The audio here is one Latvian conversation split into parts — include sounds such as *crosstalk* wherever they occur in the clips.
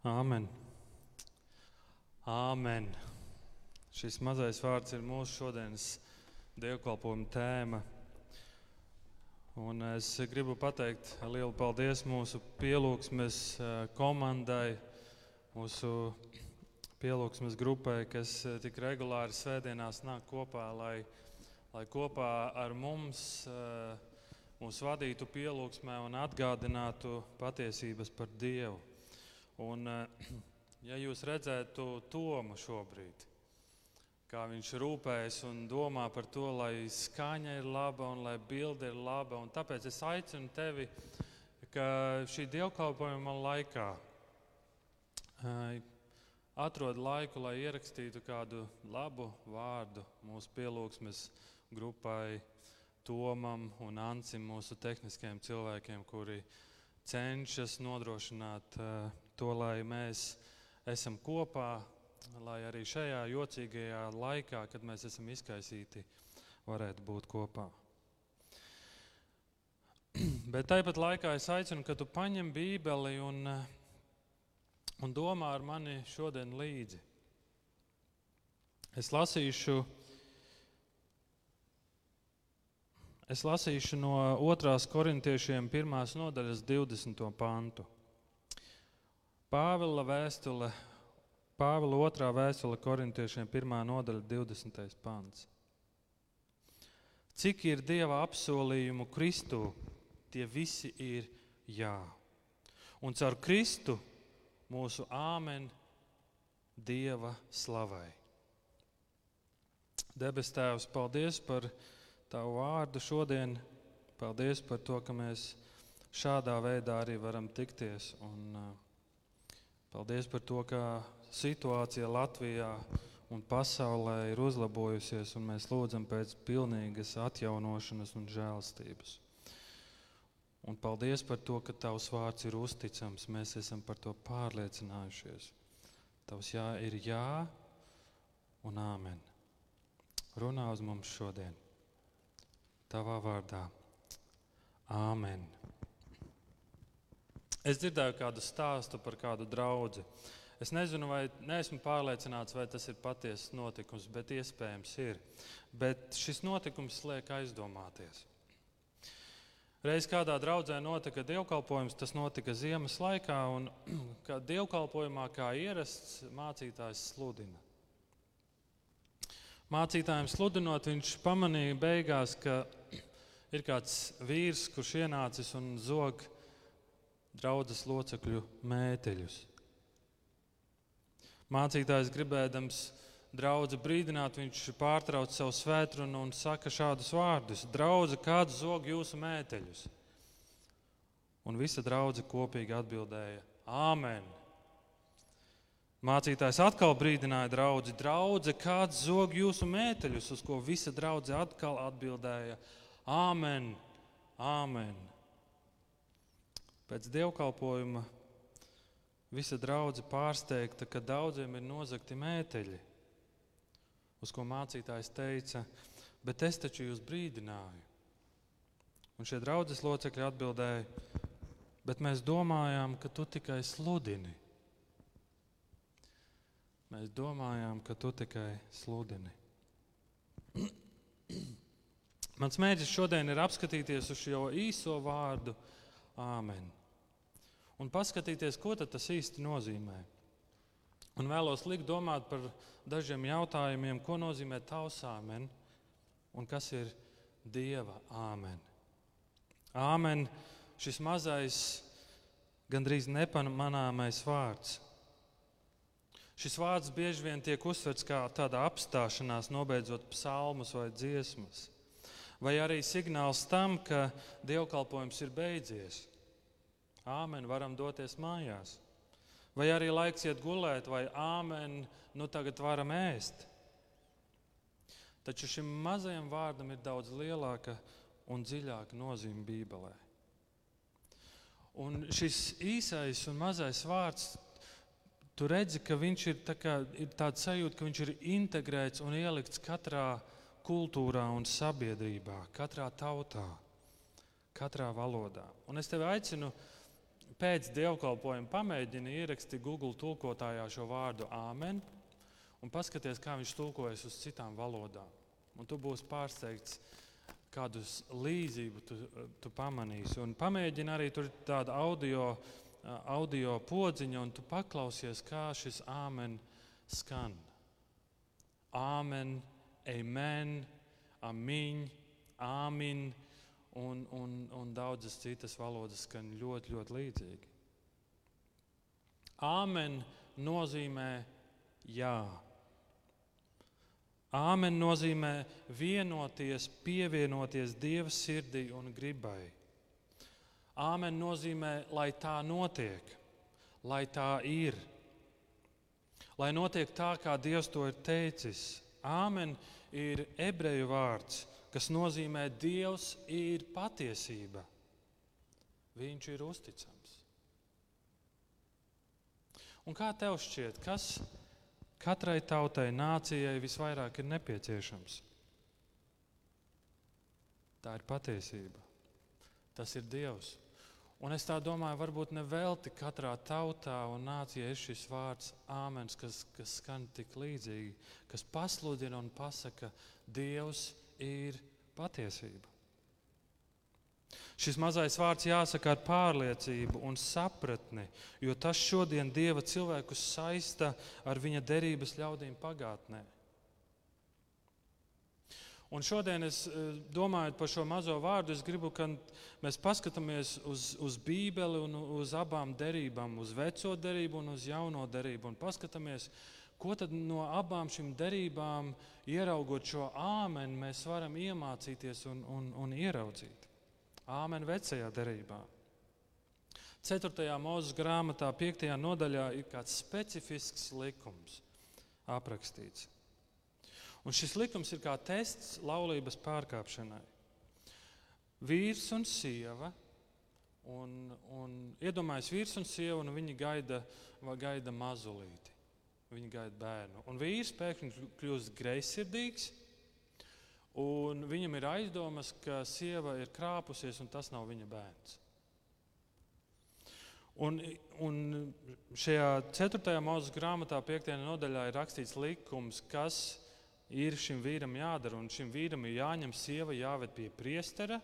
Āmen. Āmen. Šis mazais vārds ir mūsu šodienas dievkalpojuma tēma. Un es gribu pateikt lielu paldies mūsu pielūgsmes eh, komandai, mūsu pielūgsmes grupai, kas eh, tik regulāri svētdienās nāk kopā, lai, lai kopā ar mums eh, mūs vadītu pielūgsmē un atgādinātu patiesības par Dievu. Un, eh, *clears throat* ja jūs redzētu Tomu šobrīd, kā viņš rūpējas un domā par to, lai skaņa ir laba un lai bilde ir laba, un tāpēc es aicinu tevi, ka šī dievkalpojuma laikā eh, atrod laiku, lai ierakstītu kādu labu vārdu mūsu pielūgsmes grupai, Tomam un Ancim, mūsu tehniskiem cilvēkiem, kuri cenšas nodrošināt uh, to, lai mēs esam kopā, lai arī šajā jocīgajā laikā, kad mēs esam izkaisīti, varētu būt kopā. *clears throat* Bet tāpat laikā es aicinu, ka tu paņem Bībeli un, un domā ar mani šodien līdzi. Es lasīšu, es lasīšu no 2. korintiešiem 1. nodaļas 20. pantu. Pāvila vēstule, Pāvila otrā vēstule korintiešiem, pirmā nodaļa, 20. pants. Cik ir Dieva apsolījumu Kristū, tie visi ir jā. Un caur Kristu mūsu āmen Dieva slavai. Debes Tēvs, paldies par Tavu vārdu šodien. Paldies par to, ka mēs šādā veidā arī varam tikties. Un, uh, Paldies par to, ka situācija Latvijā un pasaulē ir uzlabojusies, un mēs lūdzam pēc pilnīgas atjaunošanas un žēlstības. Un paldies par to, ka Tavs vārds ir uzticams. Mēs esam par to pārliecinājušies. Tavs jā ir jā un āmen. Runā uz mums šodien. Tavā vārdā. Āmen. Es dzirdēju kādu stāstu par kādu draugu. Es nezinu, vai neesmu pārliecināts, vai tas ir patiesas notikums, bet iespējams ir. Bet šis notikums liek aizdomāties. Reiz kādā draudzē notika dievkalpojums, tas notika ziemas laikā, un *clears throat* kā dievkalpojumā, kā ierasts, mācītājs sludina. Mācītājiem sludinot, viņš pamanīja beigās, ka *clears throat* ir kāds vīrs, kurš ienācis un zog draudzes locekļu mēteļus. Mācītājs gribēdams draugu brīdināt, viņš pārtrauc savu svētkrunu un saka šādus vārdus: Draudzē, kāds zog jūsu mēteļus? Un visa draudzene kopīgi atbildēja: Āmen! Mācītājs atkal brīdināja draugu: Draudzē, kāds zog jūsu mēteļus? Uz ko visa draudzene atkal atbildēja: Āmen! Āmen! Pēc dievkalpojuma visa draudzene pārsteigta, ka daudziem ir nozagti mēteļi. Uz ko mācītājs teica, bet es taču jūs brīdināju. Un šie draudzes locekļi atbildēja, bet mēs domājām, ka tu tikai sludini. Mēs domājām, ka tu tikai sludini. *clears throat* Mans mērķis šodien ir apskatīties uz šo īso vārdu Āmen un paskatīties, ko tas īsti nozīmē. Un vēlos likt domāt par dažiem jautājumiem, ko nozīmē tavs āmen un kas ir Dieva āmen. Āmen, šis mazais, gandrīz nepamanāmais vārds. Šis vārds bieži vien tiek uztverts kā tāda apstāšanās, nobeidzot psalmus vai dziesmas, vai arī signāls tam, ka dievkalpojums ir beidzies. Āmen, varam doties mājās. Vai arī laiks iet gulēt, vai āmen, nu tagad varam ēst. Taču šim mazajam vārdam ir daudz lielāka un dziļāka nozīme Bībelē. Un šis īsais un mazais vārds, tu redzi, ka viņš ir, tā kā, ir tāds sajūta, ka viņš ir integrēts un ielikts katrā kultūrā un sabiedrībā, katrā tautā, katrā valodā. Un es tevi aicinu pēc dievkalpojuma pamēģini ierakstīt Google tulkotājā šo vārdu āmen un paskaties, kā viņš tulkojas uz citām valodām. Un tu būsi pārsteigts, kādus līdzību tu, tu pamanīsi. Un pamēģini arī tur tādu audio, audio podziņu, un tu paklausies, kā šis āmen skan. Āmen, amen, amiņ, āmin un, un, un daudzas citas valodas skan ļoti, ļoti līdzīgi. Āmen nozīmē jā. Āmen nozīmē vienoties, pievienoties Dieva sirdī un gribai. Āmen nozīmē, lai tā notiek, lai tā ir, lai notiek tā, kā Dievs to ir teicis. Āmen ir ebreju vārds, kas nozīmē, Dievs ir patiesība. Viņš ir uzticams. Un kā tev šķiet, kas katrai tautai, nācijai visvairāk ir nepieciešams. Tā ir patiesība. Tas ir Dievs. Un es tā domāju, varbūt ne velti katrā tautā un nācijā ir šis vārds āmens, kas, kas skan tik līdzīgi, kas pasludina un pasaka, Dievs ir patiesība. Šis mazais vārds jāsaka ar pārliecību un sapratni, jo tas šodien Dieva cilvēkus saista ar viņa derības ļaudīm pagātnē. Un šodien es eh, domāju par šo mazo vārdu. Es gribu, ka mēs paskatāmies uz, uz Bībeli un uz abām derībām, uz veco derību un uz jauno derību. Un paskatāmies, ko tad no abām šīm derībām, ieraugot šo āmeni, mēs varam iemācīties un, un, un ieraudzīt. Āmen vecajā derībā. 4. mūža grāmatā, 5. nodaļā, ir kāds specifisks likums aprakstīts. Un šis likums ir kā tests laulības pārkāpšanai. Vīrs un sieva, un, un iedomājas vīrs un sieva, un viņi gaida, gaida mazulīti. Viņi gaida bērnu. Un vīrs pēkšņi kļūst greizsirdīgs Un viņam ir aizdomas, ka sieva ir krāpusies un tas nav viņa bērns. Un, un šajā 4. mūža grāmatā, 5. nodaļā, ir rakstīts likums, kas ir šim vīram jādara. Un šim vīram ir jāņem sieva, jāved pie priestera,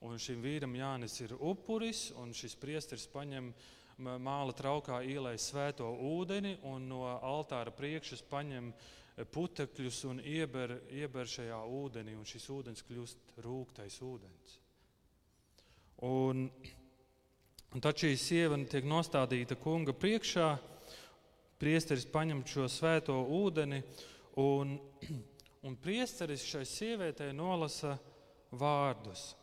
un šim vīram jānes ir upuris, un šis priesteris paņem māla traukā ielai svēto ūdeni, un no altāra priekšas paņem uh, putekļus un ieber, ieber šajā ūdenī, un šis ūdens kļūst rūktais ūdens. Un, un tad šī sieva tiek nostādīta kunga priekšā, priesteris paņem šo svēto ūdeni, un, *clears throat* un priesteris šai sievietei nolasa vārdus.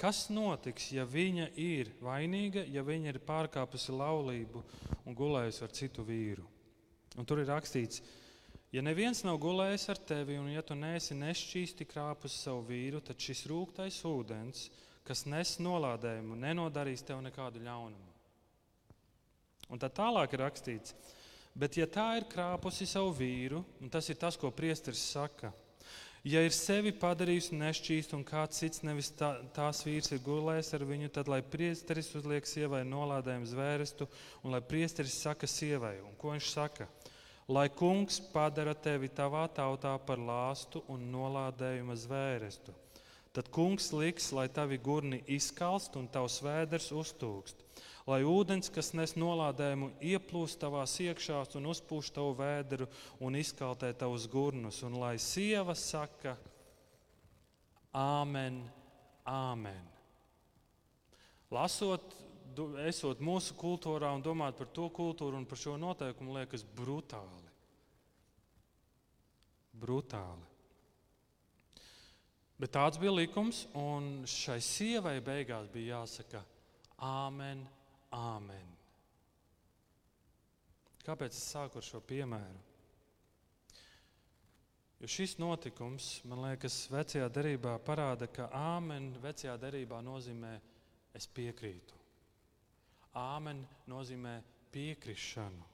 Kas notiks, ja viņa ir vainīga, ja viņa ir pārkāpusi laulību un gulējusi ar citu vīru? Un tur ir rakstīts, Ja neviens nav gulējis ar tevi, un ja tu neesi nešķīsti krāpus savu vīru, tad šis rūktais ūdens, kas nes nolādējumu, nenodarīs tev nekādu ļaunumu. Un tad tālāk ir rakstīts, bet ja tā ir krāpusi savu vīru, un tas ir tas, ko priesteris saka, ja ir sevi padarījusi nešķīstu un kāds cits nevis tā, tās vīrs ir gulējis ar viņu, tad lai priesteris uzliek sievai nolādējumu zvērestu, un lai priesteris saka sievai, un ko viņš saka? lai kungs padara tevi tavā tautā par lāstu un nolādējuma zvērestu. Tad kungs liks, lai tavi gurni izkalst un tavs vēders uztūkst, lai ūdens, kas nes nolādējumu, ieplūst tavās iekšās un uzpūš tavu vēderu un izkaltē tavus gurnus, un lai sieva saka: Āmen, Āmen. Lasot esot mūsu kultūrā un domāt par to kultūru un par šo noteikumu, liekas brutāli. Brutāli. Bet tāds bija likums, un šai sievai beigās bija jāsaka Āmen, Āmen. Kāpēc es sāku ar šo piemēru? Jo šis notikums, man liekas, vecajā derībā parāda, ka āmen vecajā derībā nozīmē es piekrītu. Āmen nozīmē piekrišanu.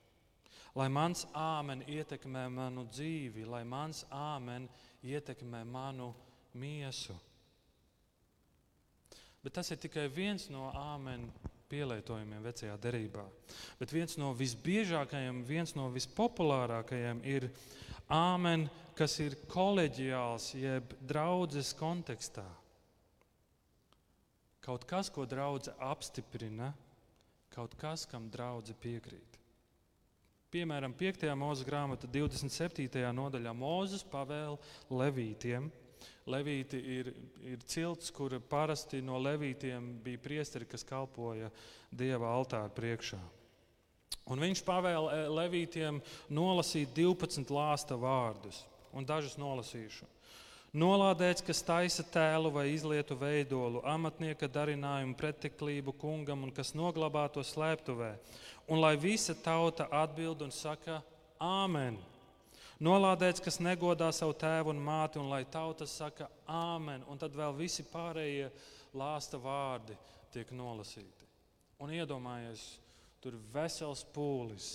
Lai mans āmen ietekmē manu dzīvi, lai mans āmen ietekmē manu miesu. Bet tas ir tikai viens no āmen pielietojumiem vecajā derībā. Bet viens no visbiežākajiem, viens no vispopulārākajiem ir āmen, kas ir koleģiāls, jeb draudzes kontekstā. Kaut kas, ko draudzene apstiprina, kaut kas, kam draudzene piekrīt. Piemēram, 5. mūža grāmata, 27. nodaļā Mozus pavēla levītiem. Levīti ir, ir cilts, kur parasti no levītiem bija priesteri, kas kalpoja dieva altāra priekšā. Un viņš pavēla eh, levītiem nolasīt 12 lāsta vārdus, un dažus nolasīšu. Nolādēts, kas taisa tēlu vai izlietu veidolu, amatnieka darinājumu preteklību kungam un kas noglabā to slēptuvē. Un lai visa tauta atbild un saka Āmen. Nolādēts, kas negodā savu tēvu un māti, un lai tauta saka Āmen. Un tad vēl visi pārējie lāsta vārdi tiek nolasīti. Un iedomājies, tur ir vesels pūlis,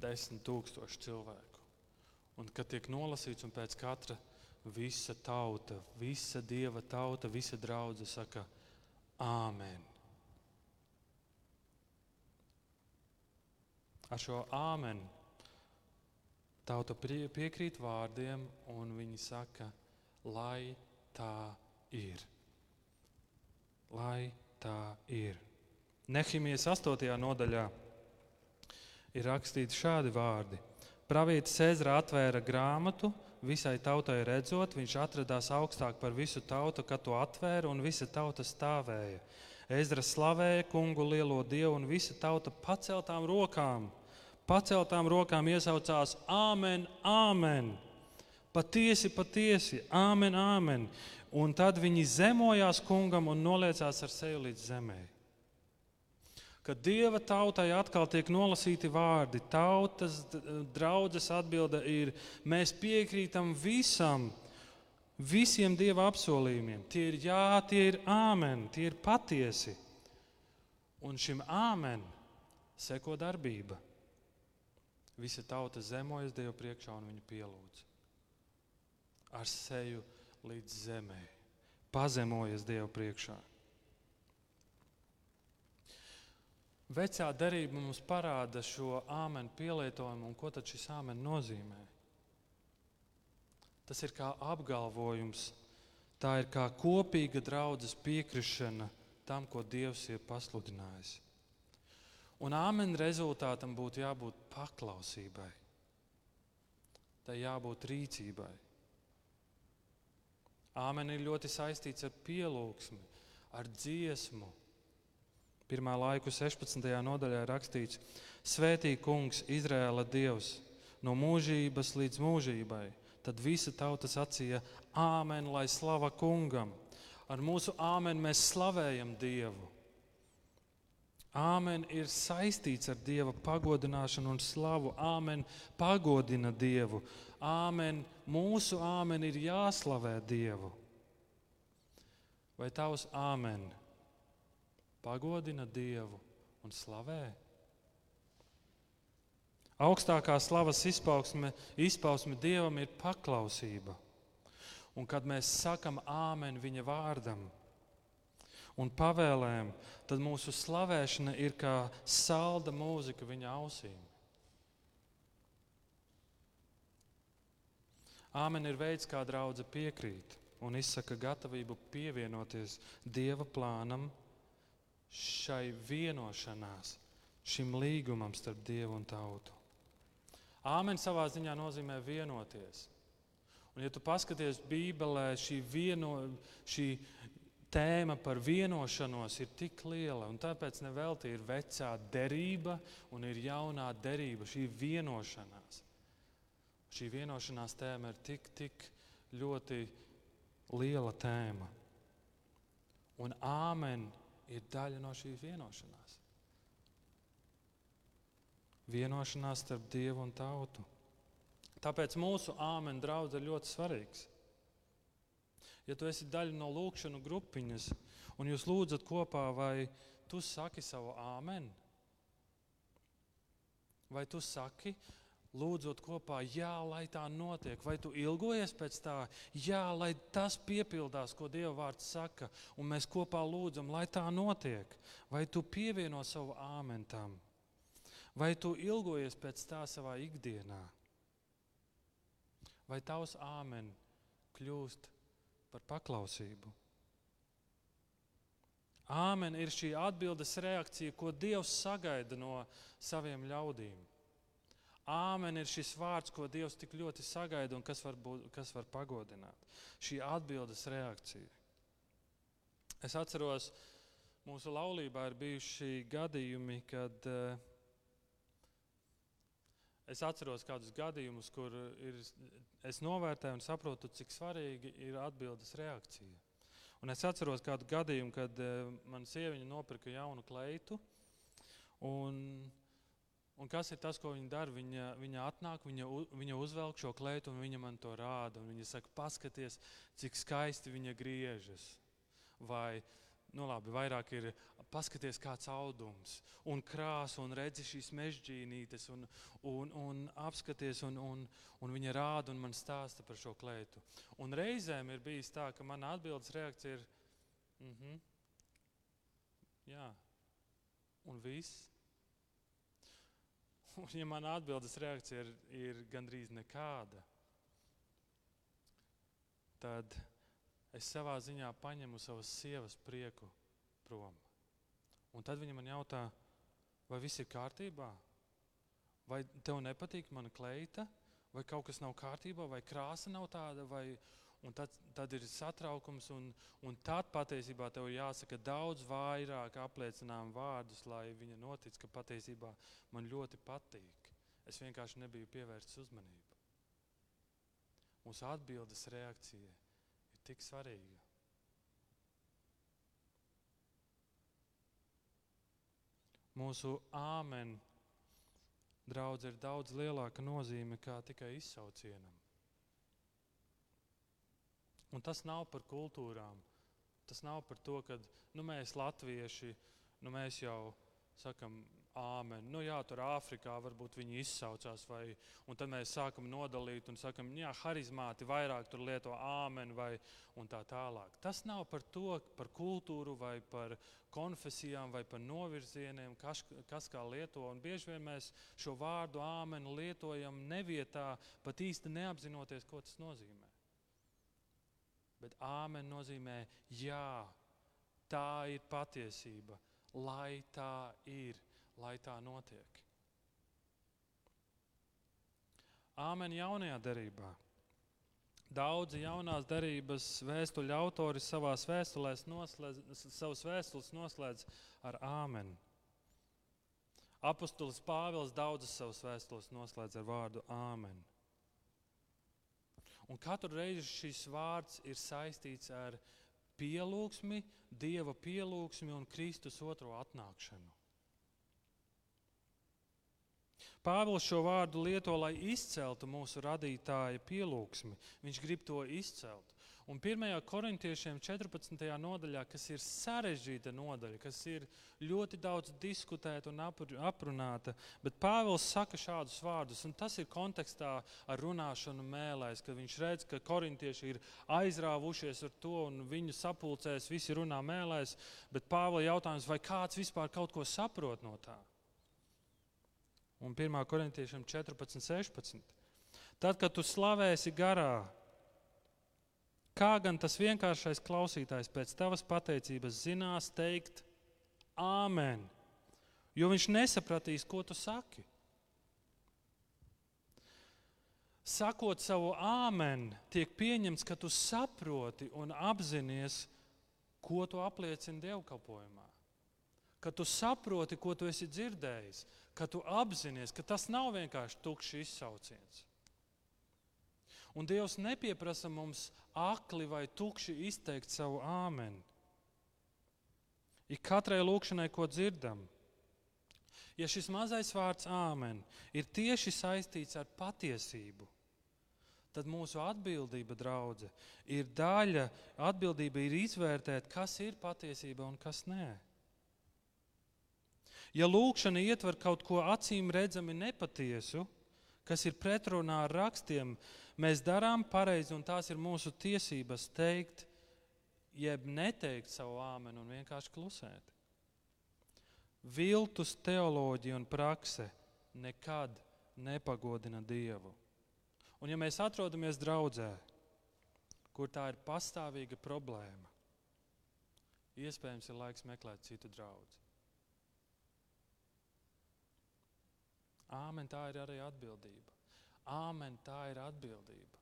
desmit tūkstoši cilvēku. Un kad tiek nolasīts, un pēc katra visa tauta, visa dieva tauta, visa draudzene saka Āmen. Ar šo āmen tauta piekrīt vārdiem, un viņi saka, lai tā ir. Lai tā ir. Nehimijas 8. nodaļā ir rakstīti šādi vārdi. Pravītis Cēzara atvēra grāmatu, visai tautai redzot, viņš atradās augstāk par visu tautu, kad to atvēra, un visa tauta stāvēja. Ezra slavēja kungu lielo dievu, un visa tauta paceltām rokām, paceltām rokām iesaucās: Āmen, Āmen! Patiesi, patiesi, Āmen, Āmen! Un tad viņi zemojās kungam un noliecās ar seju līdz zemē kad dieva tautai atkal tiek nolasīti vārdi, tautas draudzes atbilde ir: mēs piekrītam visam, visiem dieva apsolījumiem. Tie ir jā, tie ir āmen, tie ir patiesi. Un šim āmen seko darbība. Visa tauta zemojas Dievu priekšā un viņu pielūdz. Ar seju līdz zemē, pazemojas Dievu priekšā. Vecā derība mums parāda šo āmenu pielietojumu un ko tad šis āmens nozīmē. Tas ir kā apgalvojums, tā ir kā kopīga draudzes piekrišana tam, ko Dievs ir pasludinājis. Un āmena rezultātam būtu jābūt paklausībai, tai jābūt rīcībai. Āmena ir ļoti saistīts ar pielūgsmi, ar dziesmu, Pirmā laiku 16. nodaļā rakstīts: Svētī kungs, Izraēla dievs, no mūžības līdz mūžībai. Tad visa tauta sacīja: Āmen, lai slava kungam! Ar mūsu āmeni mēs slavējam Dievu. Āmen ir saistīts ar Dieva pagodināšanu un slavu. Āmen pagodina Dievu. Āmen, mūsu āmen ir jāslavē Dievu. Vai tavs āmen pagodina Dievu un slavē. Augstākā slavas izpausme, izpausme Dievam ir paklausība. Un kad mēs sakam āmen viņa vārdam un pavēlēm, tad mūsu slavēšana ir kā salda mūzika viņa ausīm. Āmen ir veids, kā draudzene piekrīt un izsaka gatavību pievienoties Dieva plānam šai vienošanās, šim līgumam starp Dievu un tautu. Āmen savā ziņā nozīmē vienoties. Un, ja tu paskaties Bībelē, šī, vieno, šī tēma par vienošanos ir tik liela, un tāpēc nevelti ir vecā derība un ir jaunā derība, šī vienošanās. Šī vienošanās tēma ir tik, tik ļoti liela tēma. Un āmen ir daļa no šīs vienošanās. Vienošanās starp Dievu un tautu. Tāpēc mūsu āmen draudz ir ļoti svarīgs. Ja tu esi daļa no lūkšanu grupiņas un jūs lūdzat kopā, vai tu saki savu āmen? Vai tu saki, lūdzot kopā, jā, lai tā notiek, vai tu ilgojies pēc tā, jā, lai tas piepildās, ko Dieva vārds saka, un mēs kopā lūdzam, lai tā notiek, vai tu pievieno savu āmentam, vai tu ilgojies pēc tā savā ikdienā, vai tavs āmen kļūst par paklausību. Āmen ir šī atbildes reakcija, ko Dievs sagaida no saviem ļaudīm. Āmen ir šis vārds, ko Dievs tik ļoti sagaida un kas var, būt, kas var pagodināt. Šī atbildes reakcija. Es atceros, mūsu laulībā ir bijuši gadījumi, kad uh, es atceros kādus gadījumus, kur ir, es novērtēju un saprotu, cik svarīgi ir atbildes reakcija. Un es atceros kādu gadījumu, kad uh, man sieviņa nopirka jaunu kleitu. Un Un kas ir tas, ko viņa dara? Viņa, viņa atnāk, viņa, viņa uzvelk šo kleitu un viņa man to rāda. Viņa saka, paskaties, cik skaisti viņa griežas. Vai, nu labi, vairāk ir paskaties, kāds audums un krāsa un redzi šīs mežģīnītes un, un, un apskaties un, un, un viņa rāda un man stāsta par šo kleitu. Un reizēm ir bijis tā, ka mana atbildes reakcija ir, mm -hmm, jā, un viss. *laughs* Un, ja mana atbildes reakcija ir, ir gandrīz nekāda, tad es savā ziņā paņemu savas sievas prieku prom. Un tad viņa man jautā, vai viss ir kārtībā? Vai tev nepatīk mana kleita, vai kaut kas nav kārtībā, vai krāsa nav tāda, vai, Un tad, tad ir satraukums, un, un tad patiesībā tev ir jāsaka daudz vairāk apliecinājumu vārdus, lai viņa notic, ka patiesībā man ļoti patīk. Es vienkārši nebiju pievērsts uzmanību. Mūsu atbildes reakcija tik svarīga. Mūsu āmen draudz ir daudz lielāka nozīme kā tikai izsaucienam. Un tas nav par kultūrām. Tas nav par to, ka nu, mēs, latvieši, nu, mēs jau sakam, āmen. Nu, jā, tur Āfrikā varbūt viņi izsaucās, vai, un tad mēs sākam nodalīt un sakam, jā, harizmāti vairāk tur lieto āmen vai tā tālāk. Tas nav par to, par kultūru vai par konfesijām vai par novirzieniem, kas, kas kā lieto. Un bieži vien mēs šo vārdu āmen lietojam nevietā, pat īsti neapzinoties, ko tas nozīmē. Bet āmen nozīmē, jā, tā ir patiesība, lai tā ir, lai tā notiek. Āmen jaunajā derībā. Daudzi jaunās derības vēstuļu autori savās vēstulēs noslēdz, savus vēstules noslēdz ar āmeni. Apostols Pāvils daudzas savas vēstules noslēdz ar vārdu āmeni. Un katru reizi šis vārds ir saistīts ar pielūgsmi, Dieva pielūgsmi un Kristus otro atnākšanu. Pāvils šo vārdu lieto, lai izceltu mūsu radītāja pielūgsmi. Viņš grib to izcelt. Un 1. korintiešiem 14. nodaļā, kas ir sarežģīta nodaļa, kas ir ļoti daudz diskutēta un aprunāta, bet Pāvils saka šādus vārdus, un tas ir kontekstā ar runāšanu mēlēs, kad viņš redz, ka korintieši ir aizrāvušies ar to un viņu sapulcēs, visi runā mēlēs, bet Pāvila jautājums, vai kāds vispār kaut ko saprot no tā? Un 1. korintiešiem 14, 16. Tad, kad tu slavēsi garā, Kā gan tas vienkāršais klausītājs pēc tavas pateicības zinās teikt Āmen, jo viņš nesapratīs, ko tu saki. Sakot savu āmen, tiek pieņemts, ka tu saproti un apzinājies, ko tu apliecini dievkalpojumā. Ka tu saproti, ko tu esi dzirdējis, ka tu apzinājies, ka tas nav vienkārši tukšs izsauciens. Un Dievs nepieprasa mums akli vai tukši izteikt savu āmeni. Ik katrai lūkšanai, ko dzirdam, ja šis mazais vārds āmen ir tieši saistīts ar patiesību, tad mūsu atbildība, draudzē, ir daļa. Atbildība ir izvērtēt, kas ir patiesība un kas nē. Ja lūkšana ietver kaut ko acīm redzami nepatiesu, kas ir pretrunā ar rakstiem, mēs darām pareizi, un tās ir mūsu tiesības teikt, jeb neteikt savu āmenu un vienkārši klusēt. Viltus teoloģija un prakse nekad nepagodina Dievu. Un ja mēs atrodamies draudzē, kur tā ir pastāvīga problēma, iespējams ir laiks meklēt citu draugu. Āmen, tā ir arī atbildība. Āmen, tā ir atbildība.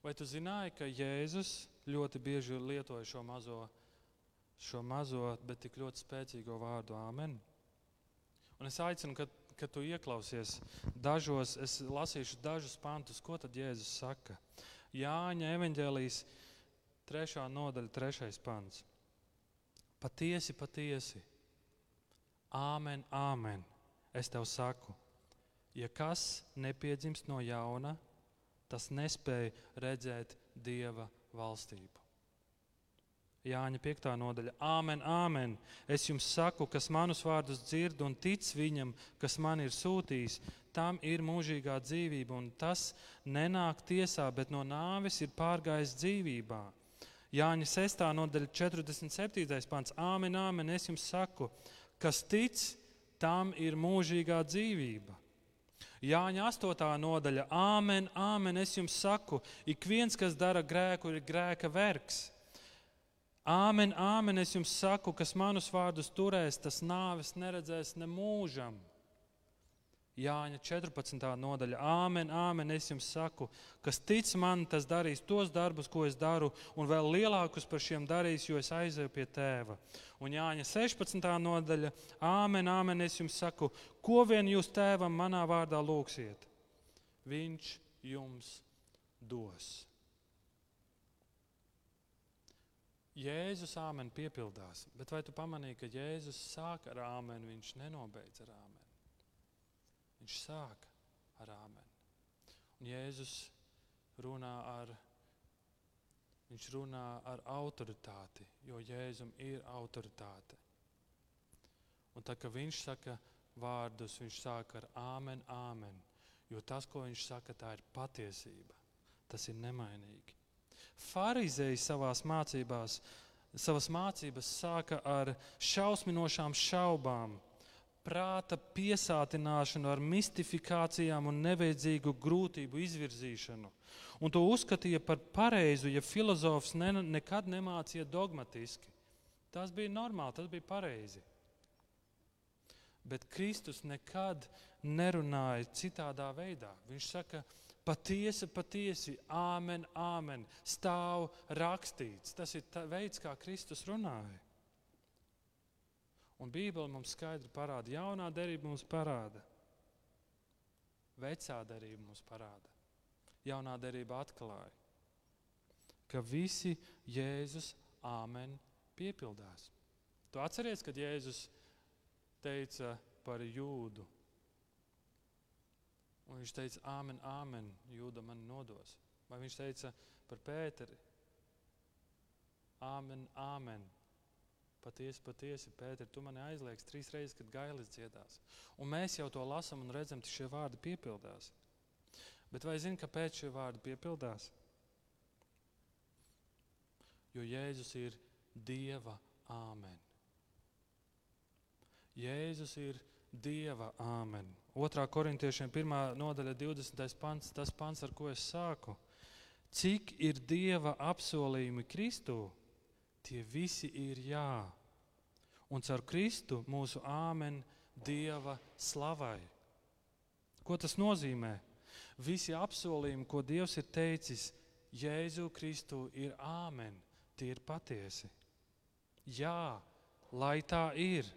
Vai tu zināji, ka Jēzus ļoti bieži lietoja šo mazo, šo mazo, bet tik ļoti spēcīgo vārdu Āmen? Un es aicinu, ka, kad tu ieklausies dažos, es lasīšu dažus pantus, ko tad Jēzus saka. Jāņa evaņģēlijas trešā nodaļa, trešais pants. Patiesi, patiesi, Āmen, āmen. Es tev saku, ja kas nepiedzimst no jauna, tas nespēja redzēt dieva valstību. Jāņa 5. nodaļa. Āmen, āmen. Es jums saku, kas manus vārdus dzird un tic viņam, kas man ir sūtījis, tam ir mūžīgā dzīvība, un tas nenāk tiesā, bet no nāves ir pārgājis dzīvībā. Jāņa 6. nodaļa, 47. pants. Āmen, āmen. Es jums saku, kas tic, tam ir mūžīgā dzīvība. Jāņa 8. nodaļa. Āmen, āmen, es jums saku, ik viens, kas dara grēku, ir grēka vergs. Āmen, āmen, es jums saku, kas manus vārdus turēs, tas nāves neredzēs ne mūžam. Jāņa 14. nodaļa. Āmen, āmen, es jums saku, kas tic man, tas darīs tos darbus, ko es daru, un vēl lielākus par šiem darīs, jo es aizēju pie tēva. Un Jāņa 16. nodaļa. Āmen, āmen, es jums saku, ko vien jūs tēvam manā vārdā lūgsiet, viņš jums dos. Jēzus āmen piepildās, bet vai tu pamanīji, ka Jēzus sāk ar āmeni, viņš nenobeidz ar āmeni? Viņš sāk ar āmeni. Un Jēzus runā ar, viņš runā ar autoritāti, jo Jēzum ir autoritāte. Un tā kā viņš saka vārdus, viņš sāk ar āmen, āmen. Jo tas, ko viņš saka, tā ir patiesība. Tas ir nemainīgi. Pharizēji savās mācībās, savas mācības sāka ar šausminošām šaubām prāta piesātināšanu ar mistifikācijām un nevajadzīgu grūtību izvirzīšanu. Un to uzskatīja par pareizu, ja filozofs ne, nekad nemācīja dogmatiski. Tas bija normāli, tas bija pareizi. Bet Kristus nekad nerunāja citādā veidā. Viņš saka, patiesi, patiesi, āmen, āmen, stāv rakstīts. Tas ir veids, kā Kristus runāja. Un Bībele mums skaidri parāda, jaunā derība mums parāda, vecā derība mums parāda. Jaunā derība atklāja, ka visi Jēzus āmen piepildās. Tu atceries, kad Jēzus teica par jūdu. Un viņš teica, āmen, āmen, jūda man nodos. Vai viņš teica par Pēteri? Āmen, āmen, Patiesi, patiesi, Pēter, tu mani aizliegs trīs reizes, kad gailis dziedās. Un mēs jau to lasām un redzam, ka šie vārdi piepildās. Bet vai zini, kāpēc šie vārdi piepildās? Jo Jēzus ir Dieva āmen. Jēzus ir Dieva āmen. 2. korintiešiem 1. nodaļa 20. pants, tas pants, ar ko es sāku. Cik ir Dieva apsolījumi Kristū? Tie visi ir jā. Un caur Kristu mūsu āmen Dieva slavai. Ko tas nozīmē? Visi apsolījumi, ko Dievs ir teicis Jēzu Kristu, ir āmen. Tie ir patiesi. Jā, lai tā ir.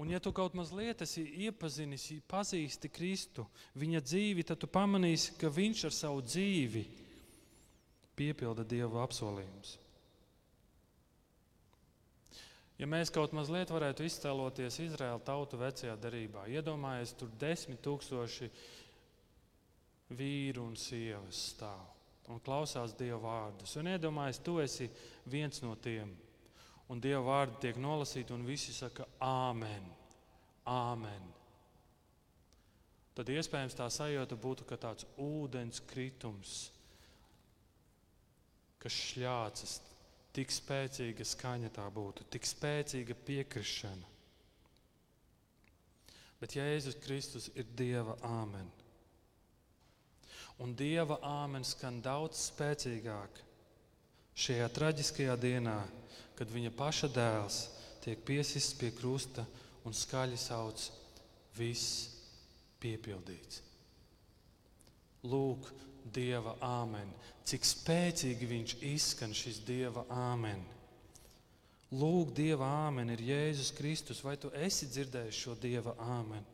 Un, ja tu kaut mazliet esi iepazinis, pazīsti Kristu, viņa dzīvi, tad tu pamanīsi, ka viņš ar savu dzīvi piepilda Dieva apsolījumus. Ja mēs kaut mazliet varētu iztēloties Izraēla tautu vecajā derībā, iedomājieties, tur desmit tūkstoši vīru un sievas stāv un klausās Dieva vārdus. Un iedomājieties, tu esi viens no tiem. Un Dieva vārdi tiek nolasīti, un visi saka, Āmen, Āmen. tad iespējams tā sajūta būtu, ka tāds ūdens kritums, kas šļācas, tik spēcīga skaņa tā būtu, tik spēcīga piekrišana. Bet Jēzus Kristus ir Dieva āmen. Un Dieva āmen skan daudz spēcīgāk šajā traģiskajā dienā, kad viņa paša dēls tiek piesists pie krusta un skaļi sauc: Viss piepildīts. Lūk, Dieva āmen. Cik spēcīgi viņš izskan šis Dieva āmen. Lūk, Dieva āmen ir Jēzus Kristus. Vai tu esi dzirdējis šo Dieva āmen?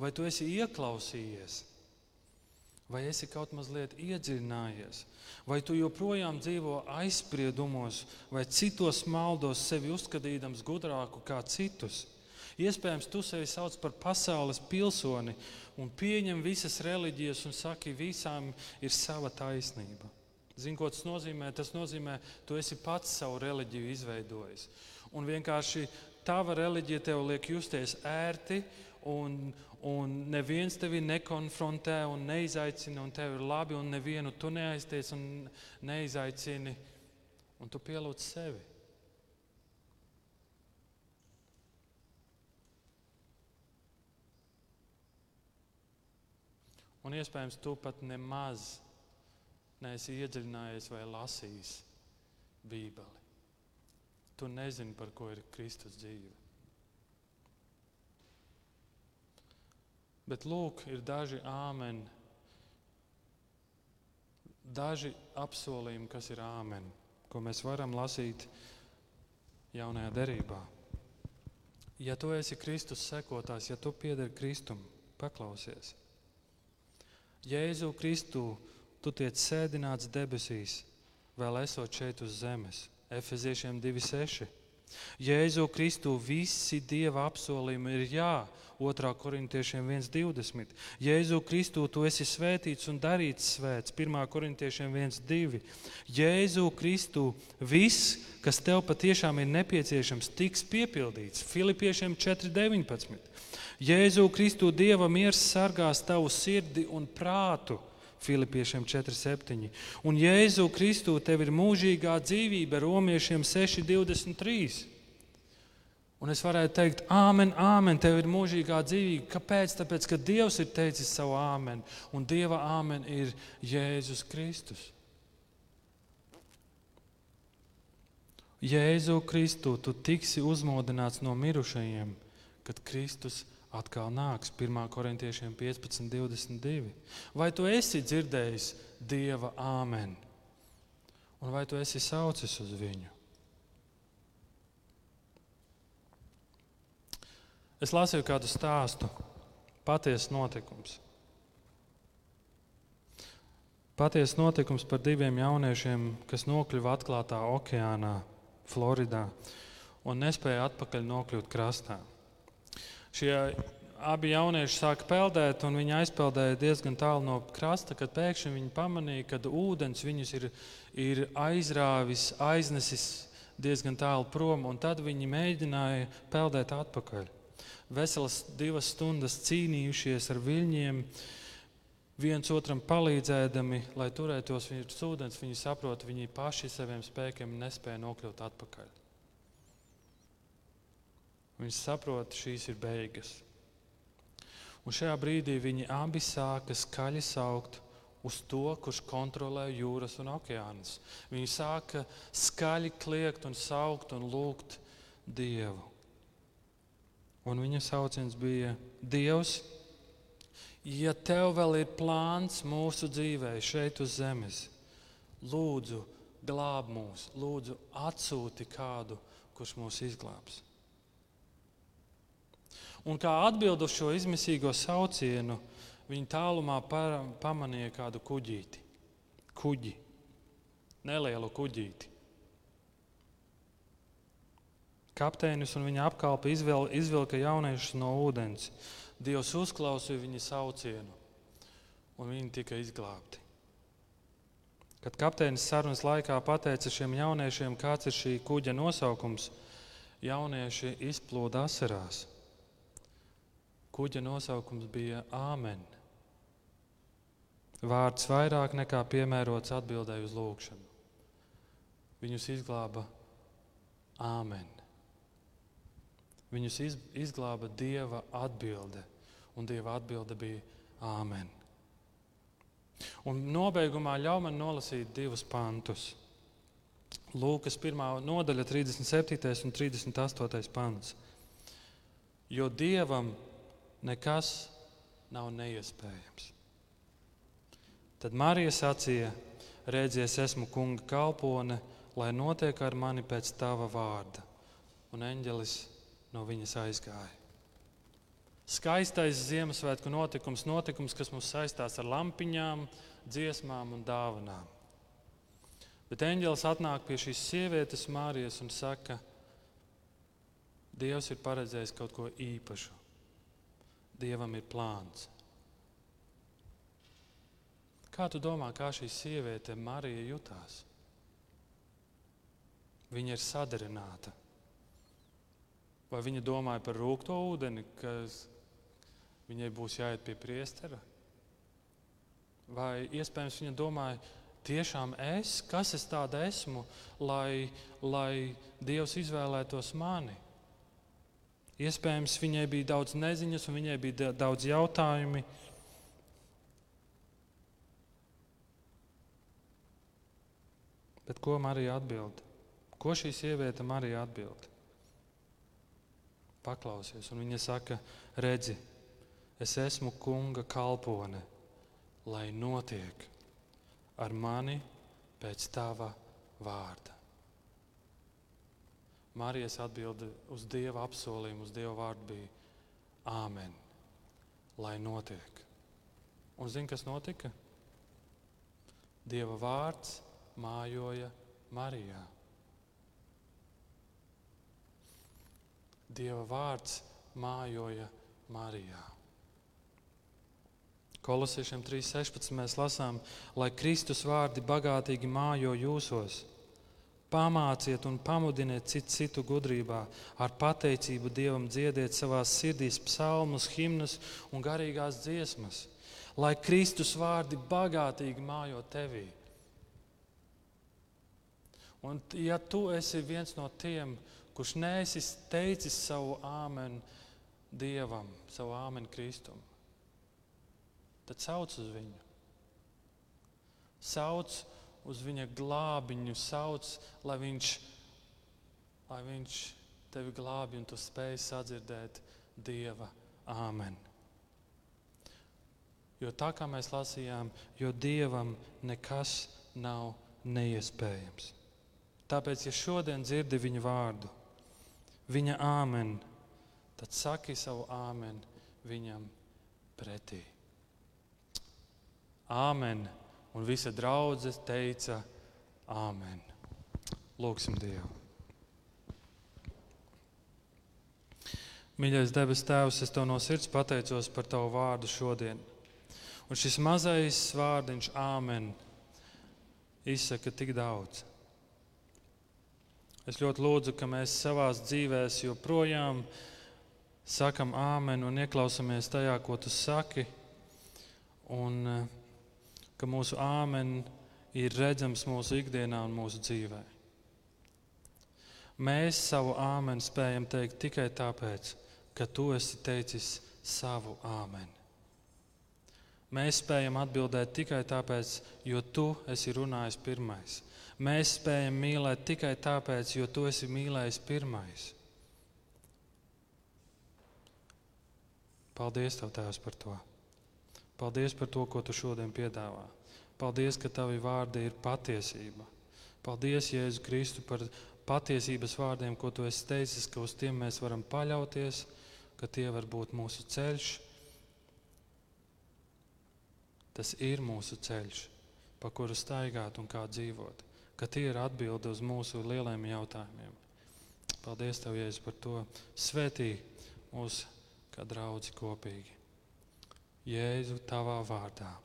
Vai tu esi ieklausījies? Vai esi kaut mazliet iedziļinājies? Vai tu joprojām dzīvo aizspriedumos vai citos maldos, sevi uzskatīdams gudrāku kā citus? Iespējams, tu sevi sauc par pasaules pilsoni un pieņem visas reliģijas un saki, visām ir sava taisnība. Zini, ko tas nozīmē? Tas nozīmē, tu esi pats savu reliģiju izveidojis. Un vienkārši tava reliģija tev liek justies ērti, un, un neviens tevi nekonfrontē un neizaicina, un tev ir labi, un nevienu tu neaizties un neizaicini, un tu pielūdz sevi. Un iespējams, tu pat nemaz neesi iedziļinājies vai lasījis Bībeli. Tu nezini, par ko ir Kristus dzīve. Bet lūk, ir daži āmeni, daži apsolījumi, kas ir āmeni, ko mēs varam lasīt jaunajā derībā. Ja tu esi Kristus sekotājs, ja tu piederi Kristum, paklausies. Jēzu Kristu, tu tiec sēdināts debesīs, vēl esot šeit uz zemes. Efeziešiem 2,6. Jēzu Kristu visi dieva apsolījumi ir jā, 2. korintiešiem 1,20. Jēzu Kristu tu esi svētīts un darīts svēts, 1. korintiešiem 1,2. Jēzu Kristu viss, kas tev patiešām ir nepieciešams, tiks piepildīts. Filipiešiem 4,19. Jēzu Kristu Dieva miers sargās tavu sirdi un prātu. Filipiešiem 4,7. Un Jēzu Kristu tev ir mūžīgā dzīvība, Romiešiem 6,23. Un es varētu teikt, Āmen, Āmen, tev ir mūžīgā dzīvība. Kāpēc? Tāpēc, ka Dievs ir teicis savu Āmen, un Dieva Āmen ir Jēzus Kristus. Jēzu Kristu, tu tiksi uzmodināts no mirušajiem, kad Kristus atkal nāks 1. korintiešiem 15, 22. Vai tu esi dzirdējis Dieva āmeni? Un vai tu esi saucis uz viņu? Es lasīju kādu stāstu, patiesa notikums. Patiesa notikums par diviem jauniešiem, kas nokļuva atklātā okeānā, Floridā, un nespēja atpakaļ nokļūt krastā. Šie abi jaunieši sāka peldēt, un viņi aizpeldēja diezgan tālu no krasta, kad pēkšņi viņi pamanīja, ka ūdens viņus ir, ir aizrāvis, aiznesis diezgan tālu prom, un tad viņi mēģināja peldēt atpakaļ. Veselas divas stundas cīnījušies ar viļņiem, viens otram palīdzēdami, lai turētos virs ūdens. Viņi saprot, viņi paši saviem spēkiem nespēja nokļūt atpakaļ. Viņi saprot, šīs ir beigas. Un šajā brīdī viņi abi sāka skaļi saukt uz to, kurš kontrolē jūras un okeānus. Viņi sāka skaļi kliegt un saukt un lūgt Dievu. Un viņa sauciens bija: Dievs, ja tev vēl ir plāns mūsu dzīvē šeit uz zemes, lūdzu, glāb mūs, lūdzu, atsūti kādu, kurš mūs izglābs. Un kā atbild uz šo izmisīgo saucienu, viņi tālumā pamanīja kādu kuģīti. Kuģi, nelielu kuģīti. Kapteinis un viņa apkalpe izvel, izvilka jauniešus no ūdens. Dievs uzklausīja viņa saucienu, un viņi tika izglābti. Kad kapteinis sarunas laikā pateica šiem jauniešiem, kāds ir šī kuģa nosaukums, jaunieši izplūda asarās. Kuģa nosaukums bija Āmen. Vārds vairāk nekā piemērots atbildēju uz lūgšanu. Viņus izglāba Āmen. Viņus izglāba Dieva atbilde, un Dieva atbilde bija Āmen. Un nobeigumā ļauj man nolasīt divus pantus. Lūkas 1. nodaļa, 37. un 38. pants. Jo Dievam nekas nav neiespējams. Tad Marija sacīja: Redzies, esmu kunga kalpone, lai notiek ar mani pēc tava vārda. Un eņģelis no viņas aizgāja. Skaistais Ziemassvētku notikums, notikums, kas mums saistās ar lampiņām, dziesmām un dāvanām. Bet eņģēlis atnāk pie šīs sievietes, Mārijas, un saka, Dievs ir paredzējis kaut ko īpašu. Dievam ir plāns. Kā tu domā, kā šī sieviete, Marija, jutās? Viņa ir sadarināta. Vai viņa domāja par rūkto ūdeni, kas viņai būs jāiet pie priestera? Vai iespējams viņa domāja, tiešām es, kas es tāda esmu, lai, lai Dievs izvēlētos mani? Iespējams, viņai bija daudz neziņas, un viņai bija daudz jautājumu. Bet ko Marija atbild? Ko šī sieviete Marija atbild? Paklausies, un viņa saka, redzi, es esmu kunga kalpone, lai notiek ar mani pēc tava vārda. Marijas atbilde uz Dieva apsolījumu, uz Dieva vārdu bija Āmen, lai notiek. Un zini, kas notika? Dieva vārds mājoja Marijā. Dieva vārds mājoja Marijā. Kolosiešiem 3.16 mēs lasām, lai Kristus vārdi bagātīgi mājo jūsos. Pamāciet un pamudiniet citu, citu gudrībā, ar pateicību Dievam dziediet savās sirdīs psalmus, himnas un garīgās dziesmas, lai Kristus vārdi bagātīgi mājo tevī. Un, ja tu esi viens no tiem, kurš neesi teicis savu āmenu Dievam, savu āmenu Kristum, tad sauc uz viņu. Sauc uz viņa glābiņu, sauc, lai viņš, lai viņš tevi glābi un tu spēj sadzirdēt Dieva āmeni. Jo tā kā mēs lasījām, jo Dievam nekas nav neiespējams. Tāpēc, ja šodien dzirdi viņa vārdu, viņa āmen, tad saki savu āmen viņam pretī. Āmen. Un visa draudzene teica Āmen. Lūksim Dievu. Mīļais debes Tēvs, es tev no sirds pateicos par tavu vārdu šodien. Un šis mazais vārdiņš, Āmen, izsaka tik daudz. Es ļoti lūdzu, ka mēs savā dzīvēm joprojām sakam āmeni un ieklausāmies tajā, ko tu saki. Un eh, ka mūsu āmeni ir redzams mūsu ikdienā un mūsu dzīvē. Mēs savu āmeni spējam teikt tikai tāpēc, ka tu esi teicis savu āmeni. Mēs spējam atbildēt tikai tāpēc, jo tu esi runājis pirmais. Mēs spējam mīlēt tikai tāpēc, jo tu esi mīlējis pirmais. Paldies, Tev, Tēvs, par to. Paldies par to, ko Tu šodien piedāvā. Paldies, ka Tavi vārdi ir patiesība. Paldies, Jēzu Kristu, par patiesības vārdiem, ko Tu esi teicis, ka uz tiem mēs varam paļauties, ka tie var būt mūsu ceļš. Tas ir mūsu ceļš, pa kuru staigāt un kā dzīvot ka tie ir atbildi uz mūsu lielajiem jautājumiem. Paldies, Tev, Jēzus, par to. Svētī mūs kā draugi kopīgi. Jēzu, Tavā vārdā.